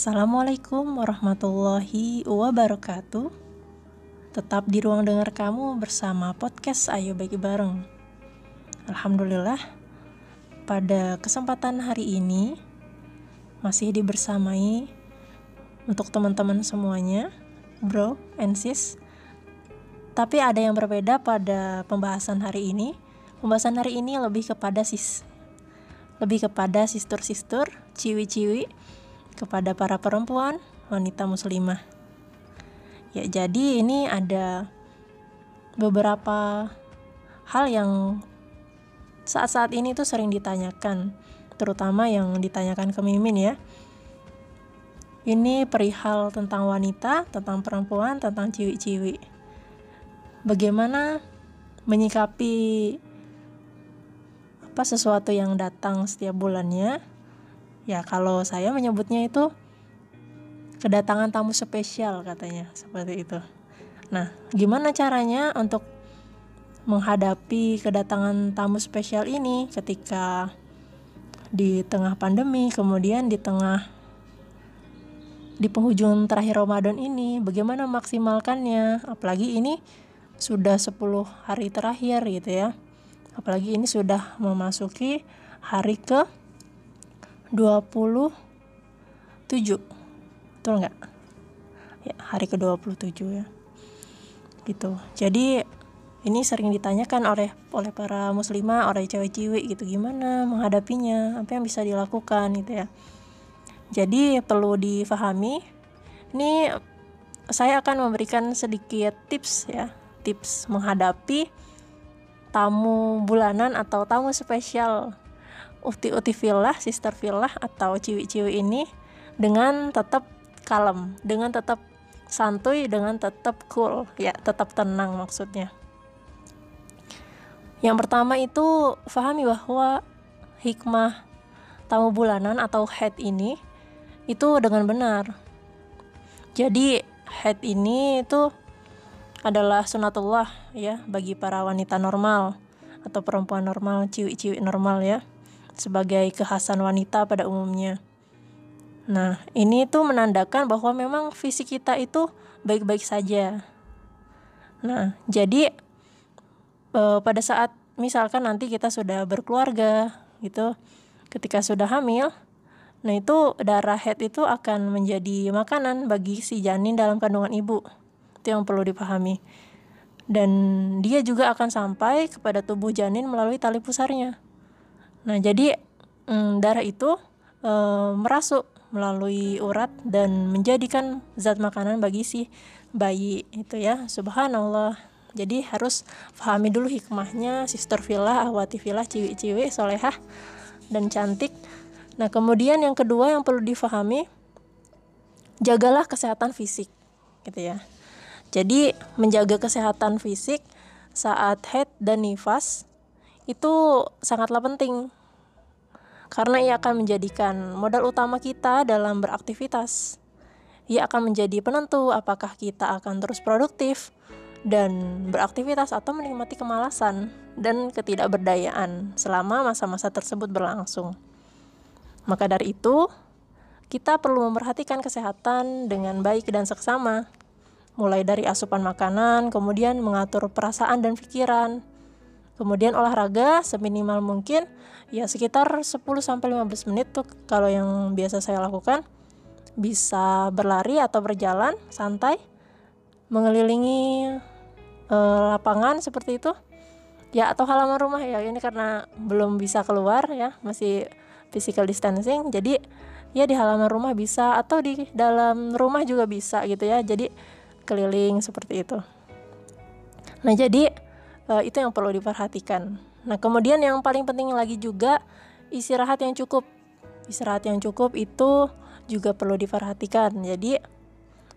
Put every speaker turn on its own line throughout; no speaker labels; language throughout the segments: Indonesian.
Assalamualaikum warahmatullahi wabarakatuh. Tetap di ruang dengar kamu bersama podcast Ayo Bagi Bareng. Alhamdulillah, pada kesempatan hari ini masih dibersamai untuk teman-teman semuanya, bro and sis. Tapi ada yang berbeda pada pembahasan hari ini. Pembahasan hari ini lebih kepada sis, lebih kepada sistur-sistur, ciwi-ciwi kepada para perempuan, wanita muslimah. Ya, jadi ini ada beberapa hal yang saat-saat ini tuh sering ditanyakan, terutama yang ditanyakan ke Mimin ya. Ini perihal tentang wanita, tentang perempuan, tentang ciwi-ciwi. Bagaimana menyikapi apa sesuatu yang datang setiap bulannya Ya, kalau saya menyebutnya itu kedatangan tamu spesial katanya, seperti itu. Nah, gimana caranya untuk menghadapi kedatangan tamu spesial ini ketika di tengah pandemi, kemudian di tengah di penghujung terakhir Ramadan ini, bagaimana maksimalkannya? Apalagi ini sudah 10 hari terakhir gitu ya. Apalagi ini sudah memasuki hari ke 27 betul nggak ya hari ke 27 ya gitu jadi ini sering ditanyakan oleh oleh para muslimah oleh cewek-cewek gitu gimana menghadapinya apa yang bisa dilakukan gitu ya jadi perlu difahami ini saya akan memberikan sedikit tips ya tips menghadapi tamu bulanan atau tamu spesial uti-uti villa, sister villa atau ciwi-ciwi ini dengan tetap kalem, dengan tetap santuy, dengan tetap cool, ya tetap tenang maksudnya. Yang pertama itu fahami bahwa hikmah tamu bulanan atau head ini itu dengan benar. Jadi head ini itu adalah sunatullah ya bagi para wanita normal atau perempuan normal, ciwi-ciwi normal ya sebagai kekhasan wanita pada umumnya. Nah, ini tuh menandakan bahwa memang fisik kita itu baik-baik saja. Nah, jadi e, pada saat misalkan nanti kita sudah berkeluarga gitu, ketika sudah hamil, nah itu darah head itu akan menjadi makanan bagi si janin dalam kandungan ibu. Itu yang perlu dipahami. Dan dia juga akan sampai kepada tubuh janin melalui tali pusarnya. Nah, jadi mm, darah itu e, merasuk melalui urat dan menjadikan zat makanan bagi si bayi itu ya. Subhanallah. Jadi harus pahami dulu hikmahnya sister villa, ahwati villa, ciwi-ciwi, solehah dan cantik. Nah, kemudian yang kedua yang perlu difahami jagalah kesehatan fisik gitu ya. Jadi menjaga kesehatan fisik saat head dan nifas itu sangatlah penting karena ia akan menjadikan modal utama kita dalam beraktivitas. Ia akan menjadi penentu apakah kita akan terus produktif dan beraktivitas atau menikmati kemalasan dan ketidakberdayaan selama masa-masa tersebut berlangsung. Maka dari itu, kita perlu memperhatikan kesehatan dengan baik dan seksama, mulai dari asupan makanan, kemudian mengatur perasaan dan pikiran, Kemudian olahraga seminimal mungkin ya sekitar 10 sampai 15 menit tuh kalau yang biasa saya lakukan. Bisa berlari atau berjalan santai mengelilingi e, lapangan seperti itu ya atau halaman rumah ya ini karena belum bisa keluar ya masih physical distancing jadi ya di halaman rumah bisa atau di dalam rumah juga bisa gitu ya jadi keliling seperti itu nah jadi uh, itu yang perlu diperhatikan. Nah, kemudian yang paling penting lagi juga istirahat yang cukup. Istirahat yang cukup itu juga perlu diperhatikan. Jadi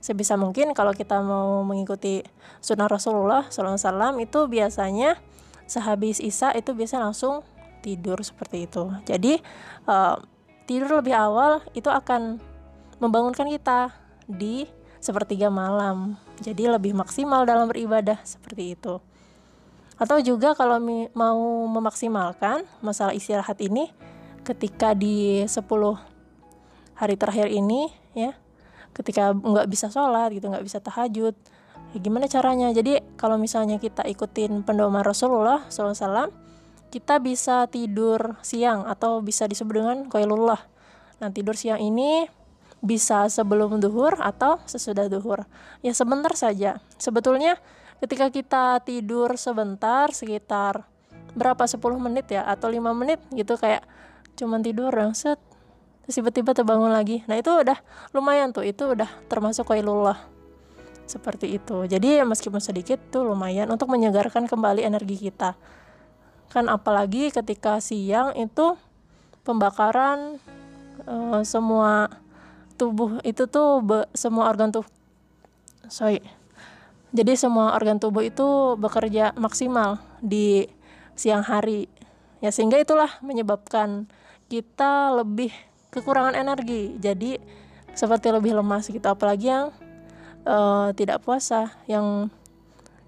sebisa mungkin kalau kita mau mengikuti sunnah Rasulullah SAW itu biasanya sehabis isya itu biasa langsung tidur seperti itu. Jadi uh, tidur lebih awal itu akan membangunkan kita di sepertiga malam. Jadi lebih maksimal dalam beribadah seperti itu. Atau juga kalau mau memaksimalkan masalah istirahat ini ketika di 10 hari terakhir ini ya ketika nggak bisa sholat gitu nggak bisa tahajud ya gimana caranya? Jadi kalau misalnya kita ikutin pendoman Rasulullah SAW kita bisa tidur siang atau bisa disebut dengan koilullah nah tidur siang ini bisa sebelum duhur atau sesudah duhur. Ya sebentar saja. Sebetulnya ketika kita tidur sebentar sekitar berapa 10 menit ya atau lima menit gitu kayak cuman tidur yang set terus tiba-tiba terbangun lagi. Nah itu udah lumayan tuh. Itu udah termasuk koilullah seperti itu. Jadi meskipun sedikit tuh lumayan untuk menyegarkan kembali energi kita. Kan apalagi ketika siang itu pembakaran uh, semua tubuh itu tuh be, semua organ tubuh sorry. Jadi semua organ tubuh itu bekerja maksimal di siang hari. Ya sehingga itulah menyebabkan kita lebih kekurangan energi. Jadi seperti lebih lemas gitu apalagi yang uh, tidak puasa, yang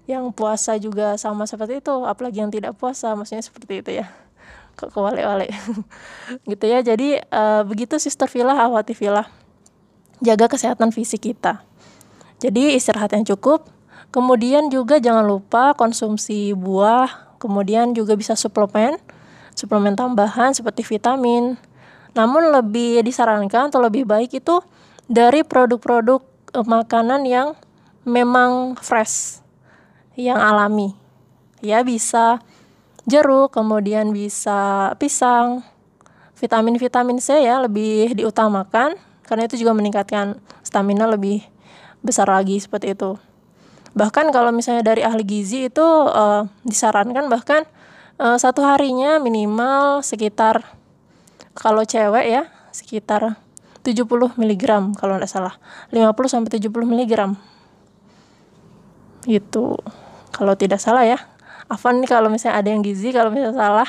yang puasa juga sama seperti itu, apalagi yang tidak puasa, maksudnya seperti itu ya. Kok kewale-wale. gitu ya. Jadi uh, begitu Sister Villa, Awati Villa. Jaga kesehatan fisik kita. Jadi istirahat yang cukup, Kemudian juga jangan lupa konsumsi buah, kemudian juga bisa suplemen, suplemen tambahan seperti vitamin. Namun lebih disarankan atau lebih baik itu dari produk-produk e, makanan yang memang fresh, yang alami. Ya bisa jeruk, kemudian bisa pisang, vitamin-vitamin C ya lebih diutamakan karena itu juga meningkatkan stamina lebih besar lagi seperti itu bahkan kalau misalnya dari ahli gizi itu uh, disarankan bahkan uh, satu harinya minimal sekitar kalau cewek ya sekitar 70 mg kalau tidak salah. 50 sampai 70 mg itu kalau tidak salah ya. Afan nih kalau misalnya ada yang gizi kalau misalnya salah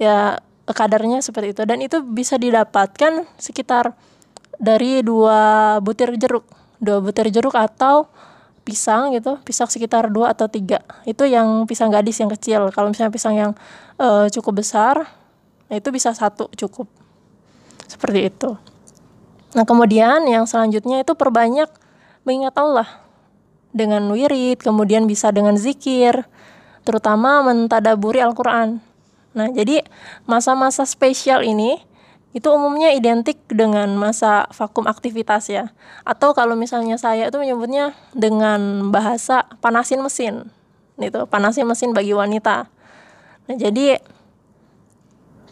ya kadarnya seperti itu. Dan itu bisa didapatkan sekitar dari dua butir jeruk. Dua butir jeruk atau pisang gitu. Pisang sekitar dua atau tiga. Itu yang pisang gadis yang kecil. Kalau misalnya pisang yang uh, cukup besar nah itu bisa satu cukup seperti itu nah kemudian yang selanjutnya itu perbanyak mengingat Allah dengan wirid kemudian bisa dengan zikir terutama mentadaburi Al-Quran nah jadi masa-masa spesial ini itu umumnya identik dengan masa vakum aktivitas ya. Atau kalau misalnya saya itu menyebutnya dengan bahasa panasin mesin. Itu panasin mesin bagi wanita. Nah, jadi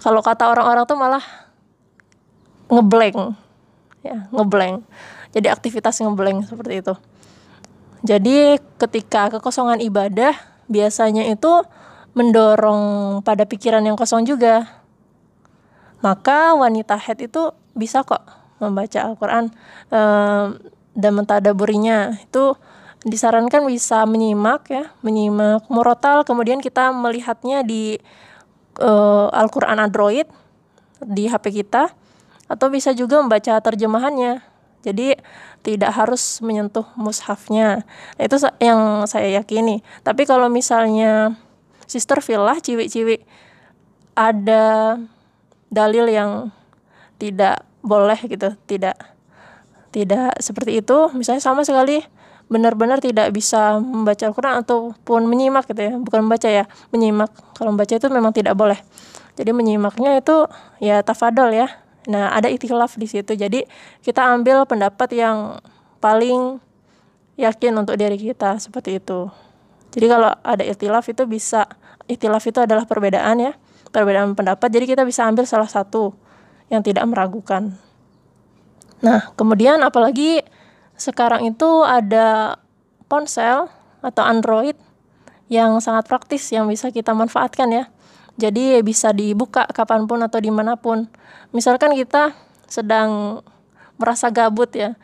kalau kata orang-orang tuh malah ngeblank. Ya, ngeblank. Jadi aktivitas ngeblank seperti itu. Jadi ketika kekosongan ibadah biasanya itu mendorong pada pikiran yang kosong juga maka wanita head itu bisa kok membaca Al-Quran um, dan mentadaburinya itu disarankan bisa menyimak ya menyimak murotal kemudian kita melihatnya di uh, Al-Quran Android di HP kita atau bisa juga membaca terjemahannya. Jadi tidak harus menyentuh mushafnya. Itu yang saya yakini. Tapi kalau misalnya sister villa ciwi-ciwi ada dalil yang tidak boleh gitu tidak tidak seperti itu misalnya sama sekali benar-benar tidak bisa membaca Al-Quran ataupun menyimak gitu ya. Bukan membaca ya menyimak. Kalau membaca itu memang tidak boleh. Jadi menyimaknya itu ya tafadol ya. Nah ada ikhtilaf di situ. Jadi kita ambil pendapat yang paling yakin untuk diri kita seperti itu. Jadi kalau ada ikhtilaf itu bisa ikhtilaf itu adalah perbedaan ya perbedaan pendapat. Jadi kita bisa ambil salah satu yang tidak meragukan. Nah kemudian apalagi sekarang itu ada ponsel atau Android yang sangat praktis yang bisa kita manfaatkan ya. Jadi bisa dibuka kapan pun atau di mana pun. Misalkan kita sedang merasa gabut ya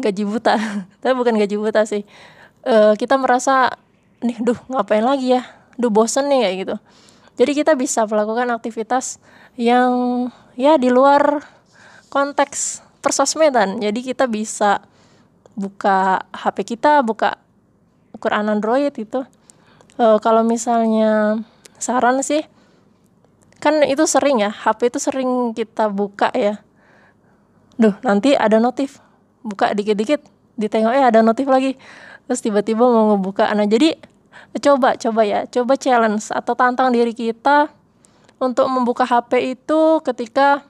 gaji buta. Tapi bukan gaji buta sih. E, kita merasa nih duh ngapain lagi ya? Duh bosen nih kayak gitu. Jadi kita bisa melakukan aktivitas yang ya di luar konteks persosmedan jadi kita bisa buka HP kita buka Quran Android itu. Uh, kalau misalnya saran sih kan itu sering ya HP itu sering kita buka ya. Duh nanti ada notif. Buka dikit-dikit ditengok eh ada notif lagi. Terus tiba-tiba mau ngebuka. Nah jadi coba coba ya. Coba challenge atau tantang diri kita untuk membuka HP itu ketika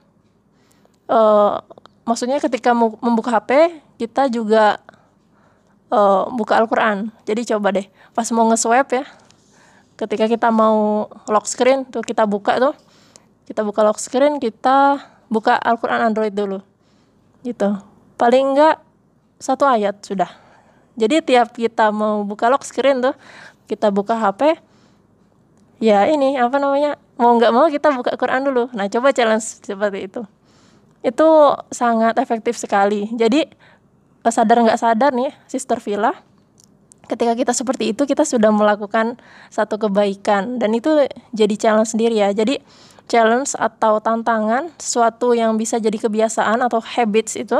uh, maksudnya ketika membuka HP kita juga uh, buka Al-Quran. Jadi coba deh pas mau nge-swipe ya ketika kita mau lock screen tuh kita buka tuh kita buka lock screen kita buka Al-Quran Android dulu gitu. Paling enggak satu ayat sudah. Jadi tiap kita mau buka lock screen tuh kita buka HP ya ini apa namanya mau nggak mau kita buka Quran dulu. Nah coba challenge seperti itu itu sangat efektif sekali. Jadi sadar nggak sadar nih Sister Villa ketika kita seperti itu kita sudah melakukan satu kebaikan. Dan itu jadi challenge sendiri ya. Jadi challenge atau tantangan sesuatu yang bisa jadi kebiasaan atau habits itu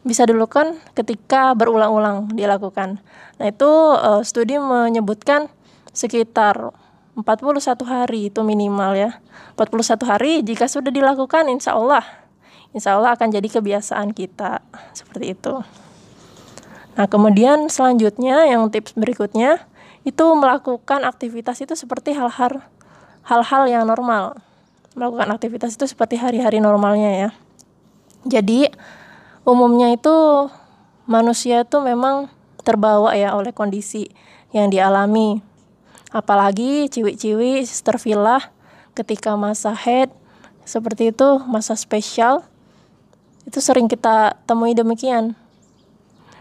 bisa dilakukan ketika berulang-ulang dilakukan. Nah itu uh, studi menyebutkan sekitar 41 hari itu minimal ya. 41 hari jika sudah dilakukan insya Allah insya Allah akan jadi kebiasaan kita seperti itu Nah, kemudian selanjutnya yang tips berikutnya itu melakukan aktivitas itu seperti hal-hal hal-hal yang normal. Melakukan aktivitas itu seperti hari-hari normalnya ya. Jadi umumnya itu manusia itu memang terbawa ya oleh kondisi yang dialami. Apalagi ciwi-ciwi sister villa ketika masa head seperti itu, masa spesial itu sering kita temui demikian.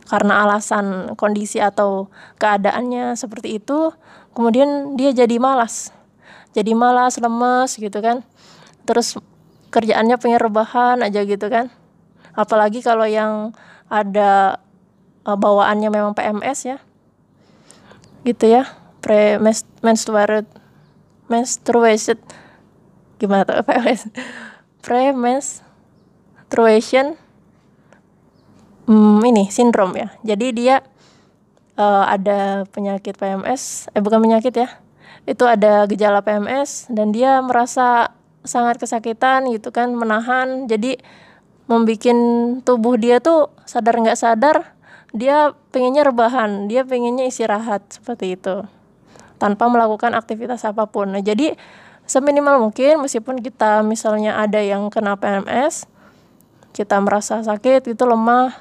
Karena alasan kondisi atau keadaannya seperti itu kemudian dia jadi malas. Jadi malas lemes gitu kan. Terus kerjaannya pengen rebahan aja gitu kan. Apalagi kalau yang ada uh, bawaannya memang PMS ya. Gitu ya pre menstruated menstruation gimana tuh PMS pre menstruation hmm, ini sindrom ya. Jadi dia uh, ada penyakit PMS, eh bukan penyakit ya. Itu ada gejala PMS dan dia merasa sangat kesakitan gitu kan, menahan. Jadi membuat tubuh dia tuh sadar nggak sadar dia pengennya rebahan, dia pengennya istirahat seperti itu tanpa melakukan aktivitas apa pun. Nah, jadi seminimal mungkin meskipun kita misalnya ada yang kena PMS, kita merasa sakit itu lemah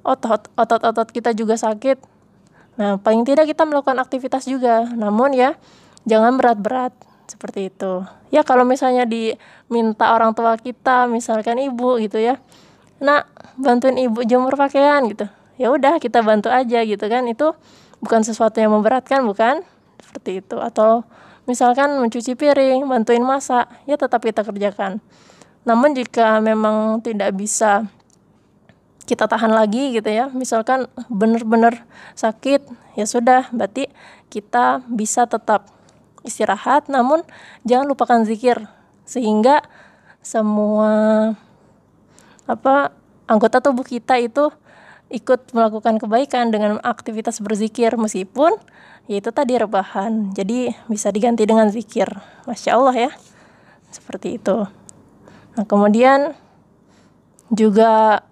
otot otot-otot kita juga sakit. Nah, paling tidak kita melakukan aktivitas juga. Namun ya, jangan berat-berat seperti itu. Ya kalau misalnya diminta orang tua kita, misalkan ibu gitu ya. Nah, bantuin ibu jemur pakaian gitu. Ya udah kita bantu aja gitu kan. Itu bukan sesuatu yang memberatkan, bukan? Seperti itu. Atau misalkan mencuci piring, bantuin masak, ya tetap kita kerjakan. Namun jika memang tidak bisa kita tahan lagi gitu ya misalkan benar-benar sakit ya sudah berarti kita bisa tetap istirahat. Namun jangan lupakan zikir sehingga semua apa anggota tubuh kita itu ikut melakukan kebaikan dengan aktivitas berzikir meskipun yaitu tadi rebahan. Jadi bisa diganti dengan zikir. Masya Allah ya. Seperti itu nah kemudian juga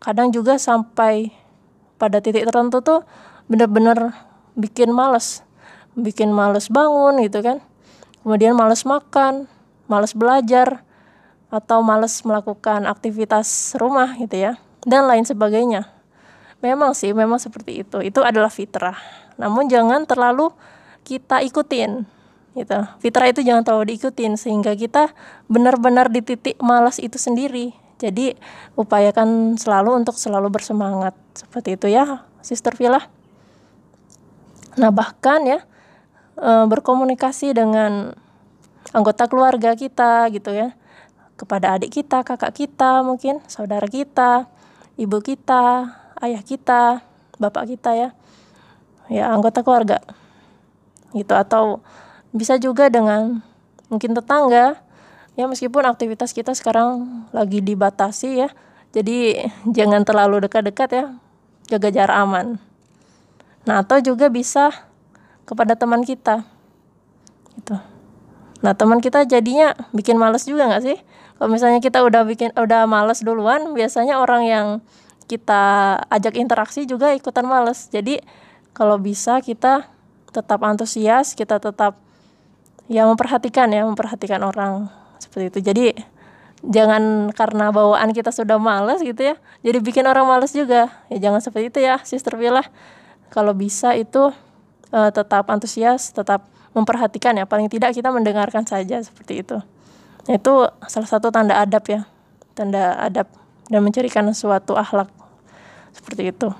kadang juga sampai pada titik tertentu tuh bener-bener bikin males. Bikin males bangun gitu kan. Kemudian males makan males belajar atau males melakukan aktivitas rumah gitu ya dan lain sebagainya. Memang sih memang seperti itu. Itu adalah fitrah. Namun jangan terlalu kita ikutin gitu. Fitrah itu jangan terlalu diikutin sehingga kita benar-benar di titik malas itu sendiri. Jadi upayakan selalu untuk selalu bersemangat. Seperti itu ya, Sister Villa. Nah bahkan ya e, berkomunikasi dengan anggota keluarga kita gitu ya, kepada adik kita, kakak kita mungkin, saudara kita, ibu kita, ayah kita, bapak kita ya, ya anggota keluarga. Gitu. Atau bisa juga dengan mungkin tetangga. Ya meskipun aktivitas kita sekarang lagi dibatasi ya. Jadi jangan terlalu dekat-dekat ya. Jaga jarak aman. Nah atau juga bisa kepada teman kita. Gitu. Nah teman kita jadinya bikin males juga nggak sih? Kalau misalnya kita udah bikin udah males duluan biasanya orang yang kita ajak interaksi juga ikutan males. Jadi kalau bisa kita tetap antusias kita tetap ya memperhatikan ya memperhatikan orang seperti itu. Jadi jangan karena bawaan kita sudah males gitu ya jadi bikin orang males juga. Ya jangan seperti itu ya sister Villa. Kalau bisa itu uh, tetap antusias tetap memperhatikan ya. Paling tidak kita mendengarkan saja seperti itu. Nah, itu salah satu tanda adab ya tanda adab dan mencirikan suatu akhlak seperti itu.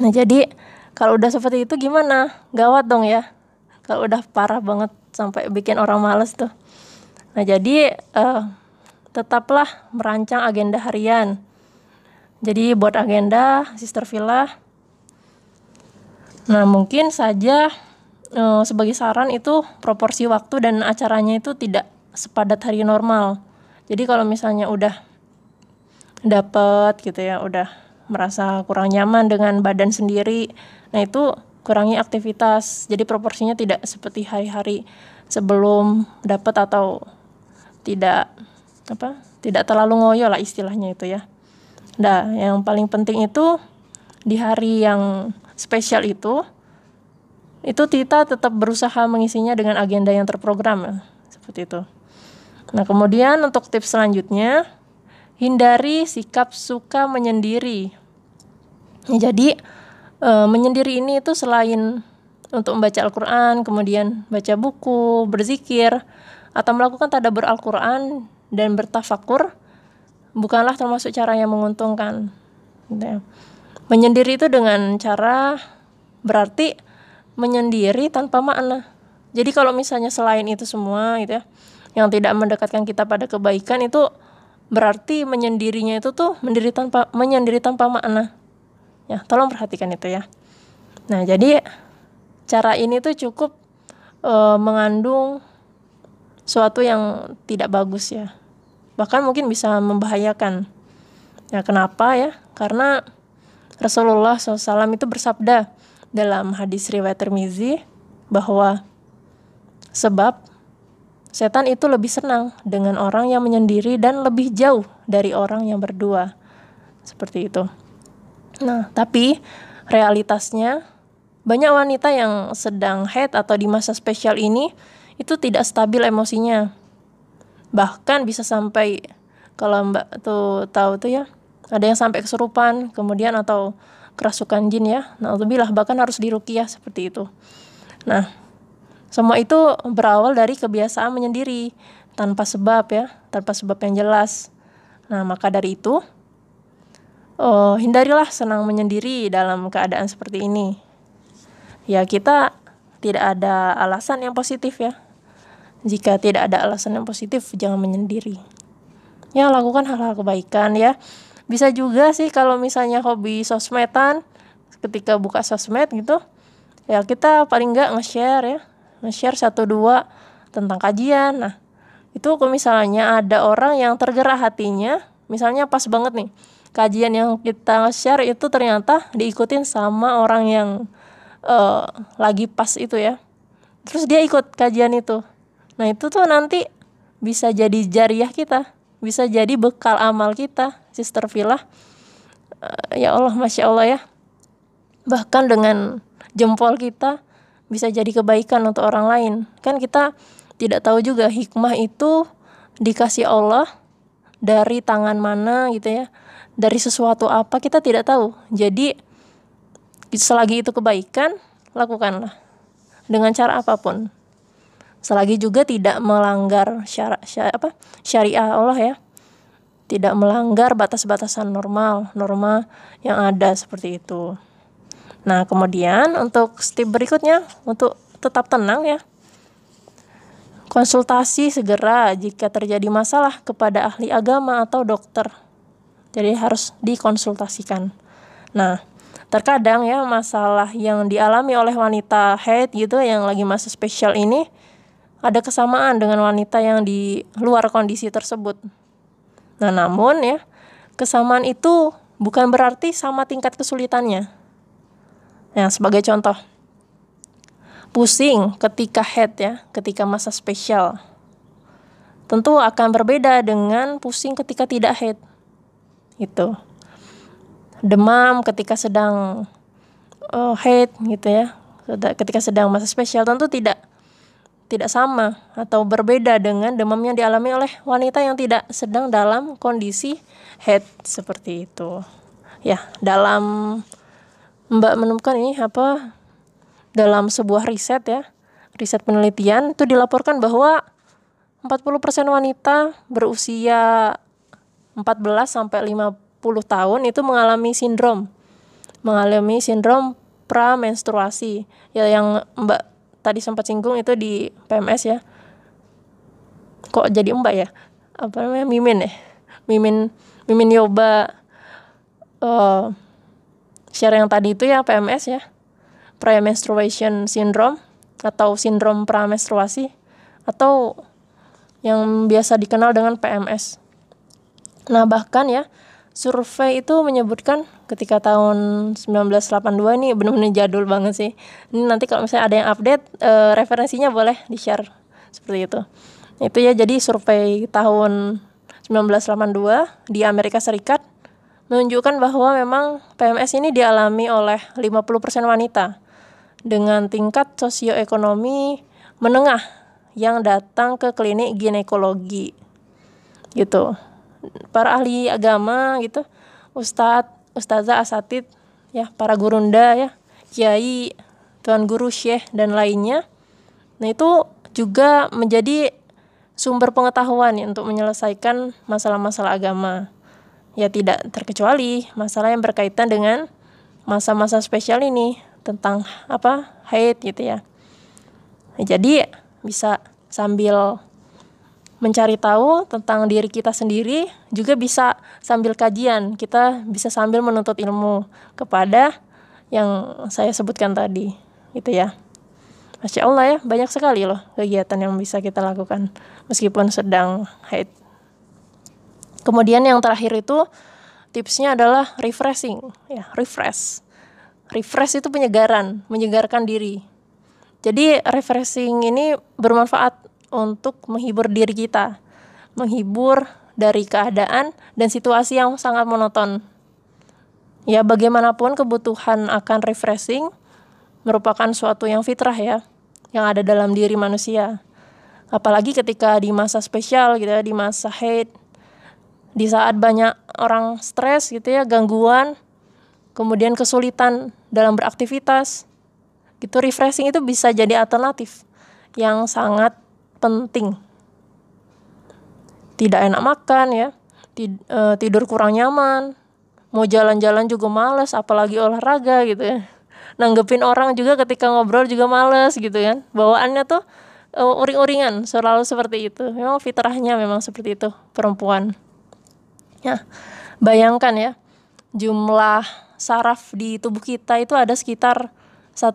Nah jadi kalau udah seperti itu gimana? Gawat dong ya kalau udah parah banget sampai bikin orang males tuh nah jadi uh, tetaplah merancang agenda harian. Jadi buat agenda Sister Villa. Nah, mungkin saja e, sebagai saran itu proporsi waktu dan acaranya itu tidak sepadat hari normal. Jadi kalau misalnya udah dapat gitu ya, udah merasa kurang nyaman dengan badan sendiri, nah itu kurangi aktivitas. Jadi proporsinya tidak seperti hari-hari sebelum dapat atau tidak apa tidak terlalu ngoyo lah istilahnya itu ya. Nah yang paling penting itu di hari yang spesial itu itu kita tetap berusaha mengisinya dengan agenda yang terprogram ya seperti itu. Nah kemudian untuk tips selanjutnya hindari sikap suka menyendiri. Jadi e, menyendiri ini itu selain untuk membaca Al-Quran, kemudian baca buku, berzikir, atau melakukan tadabbur Al-Quran dan bertafakur bukanlah termasuk cara yang menguntungkan. Gitu ya. Menyendiri itu dengan cara berarti menyendiri tanpa makna. Jadi kalau misalnya selain itu semua gitu ya, yang tidak mendekatkan kita pada kebaikan itu berarti menyendirinya itu tuh mendiri tanpa menyendiri tanpa makna. Ya, tolong perhatikan itu ya. Nah, jadi cara ini tuh cukup uh, mengandung suatu yang tidak bagus ya bahkan mungkin bisa membahayakan. Ya kenapa ya? Karena Rasulullah SAW itu bersabda dalam hadis riwayat Tirmizi bahwa sebab setan itu lebih senang dengan orang yang menyendiri dan lebih jauh dari orang yang berdua. Seperti itu. Nah, tapi realitasnya banyak wanita yang sedang head atau di masa spesial ini itu tidak stabil emosinya. Bahkan bisa sampai kalau mbak tuh tahu tuh ya ada yang sampai kesurupan kemudian atau kerasukan jin ya. Nah bilah bahkan harus dirukiah seperti itu. Nah semua itu berawal dari kebiasaan menyendiri tanpa sebab ya tanpa sebab yang jelas. Nah maka dari itu oh, hindarilah senang menyendiri dalam keadaan seperti ini ya kita tidak ada alasan yang positif ya jika tidak ada alasan yang positif, jangan menyendiri. Ya, lakukan hal-hal kebaikan ya. Bisa juga sih kalau misalnya hobi sosmedan, ketika buka sosmed gitu, ya kita paling nggak nge-share ya. Nge-share satu dua tentang kajian. Nah, itu misalnya ada orang yang tergerak hatinya, misalnya pas banget nih, kajian yang kita share itu ternyata diikutin sama orang yang uh, lagi pas itu ya. Terus dia ikut kajian itu. Nah itu tuh nanti bisa jadi jariah kita, bisa jadi bekal amal kita, Sister Villa. Uh, ya Allah, masya Allah ya. Bahkan dengan jempol kita bisa jadi kebaikan untuk orang lain. Kan kita tidak tahu juga hikmah itu dikasih Allah dari tangan mana gitu ya. Dari sesuatu apa kita tidak tahu. Jadi selagi itu kebaikan, lakukanlah dengan cara apa pun. Selagi juga tidak melanggar syari, syari, apa, syariah Allah ya. Tidak melanggar batas-batasan normal norma yang ada seperti itu. Nah kemudian untuk step berikutnya untuk tetap tenang ya. Konsultasi segera jika terjadi masalah kepada ahli agama atau dokter jadi harus dikonsultasikan nah terkadang ya masalah yang dialami oleh wanita haid gitu yang lagi masa spesial ini ada kesamaan dengan wanita yang di luar kondisi tersebut. Nah, namun ya, kesamaan itu bukan berarti sama tingkat kesulitannya. Nah, sebagai contoh, pusing ketika head ya, ketika masa spesial. Tentu akan berbeda dengan pusing ketika tidak head. Itu. Demam ketika sedang uh, head gitu ya. Ketika sedang masa spesial tentu tidak tidak sama atau berbeda dengan demam yang dialami oleh wanita yang tidak sedang dalam kondisi head seperti itu. Ya, dalam Mbak menemukan ini apa dalam sebuah riset ya, riset penelitian itu dilaporkan bahwa 40% wanita berusia 14 sampai 50 tahun itu mengalami sindrom. Mengalami sindrom pramenstruasi. Ya yang Mbak tadi sempat singgung itu di PMS ya. Kok jadi mbak ya? Apa namanya? Mimin ya? Mimin mimin yoba uh, share yang tadi itu ya PMS ya. Premenstruation syndrome atau sindrom pramenstruasi atau yang biasa dikenal dengan PMS. Nah, bahkan ya survei itu menyebutkan ketika tahun 1982 ini benar-benar jadul banget sih. Ini nanti kalau misalnya ada yang update e, referensinya boleh di-share seperti itu. Itu ya jadi survei tahun 1982 di Amerika Serikat menunjukkan bahwa memang PMS ini dialami oleh 50% wanita dengan tingkat sosioekonomi menengah yang datang ke klinik ginekologi. Gitu para ahli agama gitu. Ustadz ustazah asatid ya para gurunda ya kiai tuan guru syekh dan lainnya. Nah itu juga menjadi sumber pengetahuan ya, untuk menyelesaikan masalah-masalah agama. Ya tidak terkecuali masalah yang berkaitan dengan masa-masa spesial ini tentang apa haid gitu ya. Nah, jadi bisa sambil mencari tahu tentang diri kita sendiri juga bisa sambil kajian. Kita bisa sambil menuntut ilmu kepada yang saya sebutkan tadi gitu ya. Masya Allah ya banyak sekali loh kegiatan yang bisa kita lakukan meskipun sedang haid. Kemudian yang terakhir itu tipsnya adalah refreshing ya refresh. Refresh itu penyegaran menyegarkan diri. Jadi refreshing ini bermanfaat untuk menghibur diri kita, menghibur dari keadaan dan situasi yang sangat monoton. Ya, bagaimanapun kebutuhan akan refreshing merupakan suatu yang fitrah ya, yang ada dalam diri manusia. Apalagi ketika di masa spesial gitu ya, di masa hate, di saat banyak orang stres gitu ya, gangguan, kemudian kesulitan dalam beraktivitas, gitu refreshing itu bisa jadi alternatif yang sangat penting. Tidak enak makan ya, eh, tidur kurang nyaman, mau jalan-jalan juga males, apalagi olahraga gitu ya. Nanggepin orang juga ketika ngobrol juga males gitu kan. Bawaannya tuh uh, uring-uringan, selalu seperti itu. Memang fitrahnya memang seperti itu perempuan. Ya, bayangkan ya, jumlah saraf di tubuh kita itu ada sekitar 1,1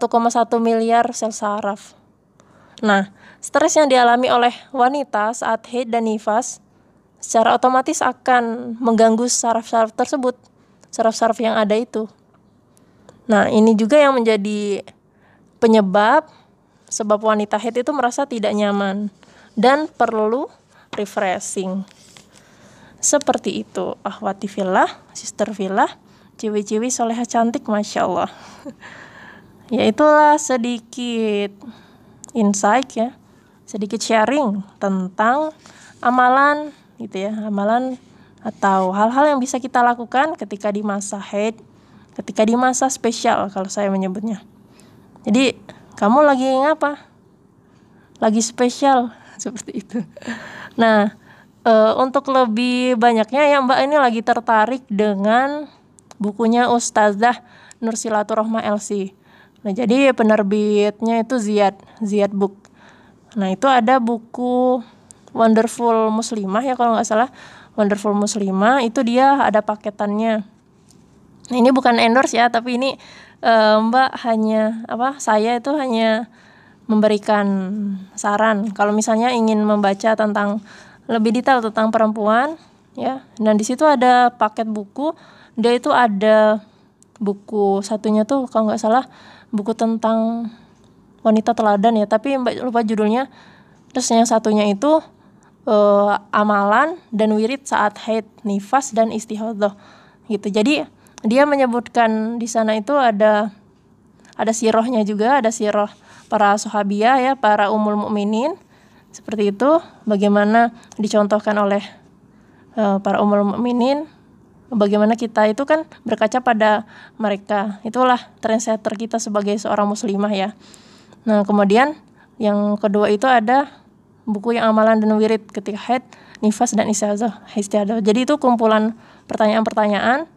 miliar sel saraf. Nah, Stres yang dialami oleh wanita saat haid dan nifas secara otomatis akan mengganggu saraf-saraf tersebut, saraf-saraf yang ada itu. Nah, ini juga yang menjadi penyebab sebab wanita haid itu merasa tidak nyaman dan perlu refreshing. Seperti itu, ahwati filah, sister filah, ciwi-ciwi soleha cantik, masya Allah. ya itulah sedikit insight ya sedikit sharing tentang amalan gitu ya, amalan atau hal-hal yang bisa kita lakukan ketika di masa haid, ketika di masa spesial kalau saya menyebutnya. Jadi, kamu lagi ngapa? Lagi spesial seperti itu. Nah, e, untuk lebih banyaknya ya Mbak ini lagi tertarik dengan bukunya Ustazah Nursilaturahma LC. Nah, jadi penerbitnya itu Ziad, Ziad Book. Nah itu ada buku Wonderful Muslimah ya kalau nggak salah Wonderful Muslimah itu dia ada paketannya. Nah, ini bukan endorse ya tapi ini uh, Mbak hanya apa saya itu hanya memberikan saran kalau misalnya ingin membaca tentang lebih detail tentang perempuan ya dan di situ ada paket buku dia itu ada buku satunya tuh kalau nggak salah buku tentang wanita teladan ya tapi mbak lupa judulnya. Terus yang satunya itu uh, amalan dan wirid saat haid nifas dan istihadah gitu. Jadi dia menyebutkan di sana itu ada ada sirohnya juga ada siroh para sahabiah ya para umul mukminin seperti itu. Bagaimana dicontohkan oleh uh, para umul mukminin bagaimana kita itu kan berkaca pada mereka. Itulah trendsetter kita sebagai seorang muslimah ya. Nah kemudian yang kedua itu ada buku yang amalan dan wirid ketika haid nifas dan istihadzah istihadzah jadi itu kumpulan pertanyaan-pertanyaan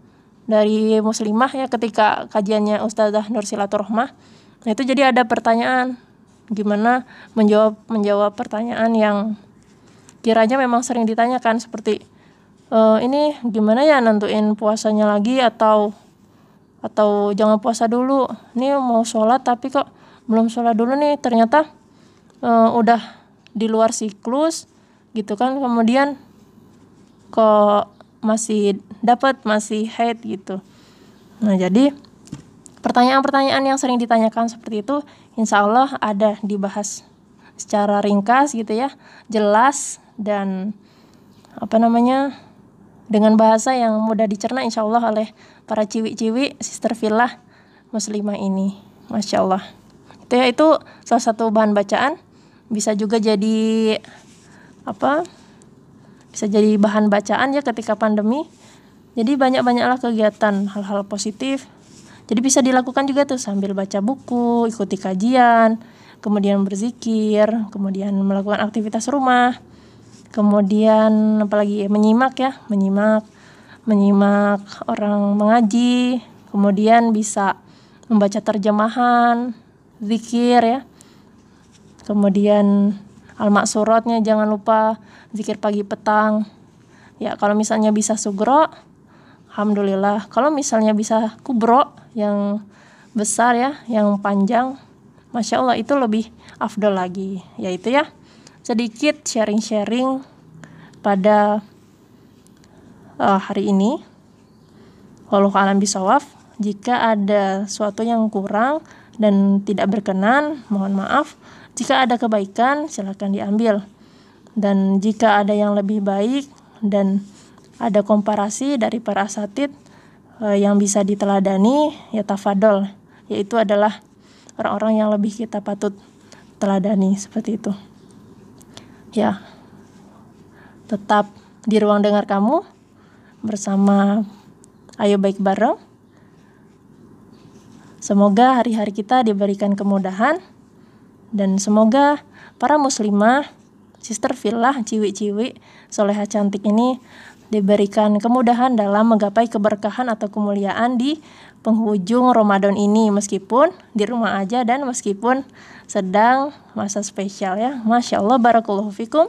dari muslimah ya ketika kajiannya Ustazah Nur Silaturahmah. Nah itu jadi ada pertanyaan gimana menjawab menjawab pertanyaan yang kiranya memang sering ditanyakan seperti e, ini gimana ya nentuin puasanya lagi atau atau jangan puasa dulu? Ini mau sholat tapi kok belum sholat dulu nih. Ternyata e, udah di luar siklus gitu kan. Kemudian kok masih dapat masih haid gitu. Nah jadi pertanyaan-pertanyaan yang sering ditanyakan seperti itu insya Allah ada dibahas secara ringkas gitu ya. Jelas dan apa namanya dengan bahasa yang mudah dicerna insya Allah oleh para ciwi-ciwi sister villa muslimah ini. Masya Allah. Itu ya itu salah satu bahan bacaan. Bisa juga jadi apa bisa jadi bahan bacaan ya ketika pandemi. Jadi banyak-banyaklah kegiatan hal-hal positif. Jadi bisa dilakukan juga tuh sambil baca buku ikuti kajian kemudian berzikir kemudian melakukan aktivitas rumah kemudian apalagi ya, menyimak ya menyimak menyimak orang mengaji kemudian bisa membaca terjemahan zikir ya. Kemudian al-maksuratnya jangan lupa zikir pagi petang. Ya kalau misalnya bisa sugro alhamdulillah. Kalau misalnya bisa kubro yang besar ya yang panjang masya allah itu lebih afdol lagi. Yaitu ya sedikit sharing-sharing pada uh, hari ini. Walau alam bisawaf jika ada sesuatu yang kurang dan tidak berkenan mohon maaf. Jika ada kebaikan silakan diambil. Dan jika ada yang lebih baik dan ada komparasi dari para asatid uh, yang bisa diteladani ya tafadol. Yaitu adalah orang-orang yang lebih kita patut teladani seperti itu ya. Tetap di ruang dengar kamu bersama ayo baik bareng. Semoga hari-hari kita diberikan kemudahan dan semoga para muslimah Sister Villa ciwi-ciwi soleha cantik ini diberikan kemudahan dalam menggapai keberkahan atau kemuliaan di penghujung Ramadan ini meskipun di rumah aja dan meskipun sedang masa spesial ya. Masya Allah Barakallahu Fikum.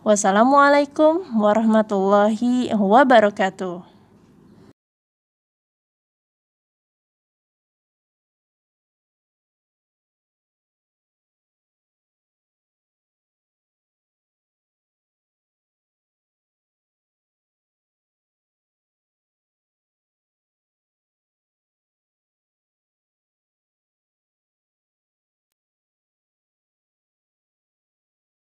Wassalamualaikum warahmatullahi wabarakatuh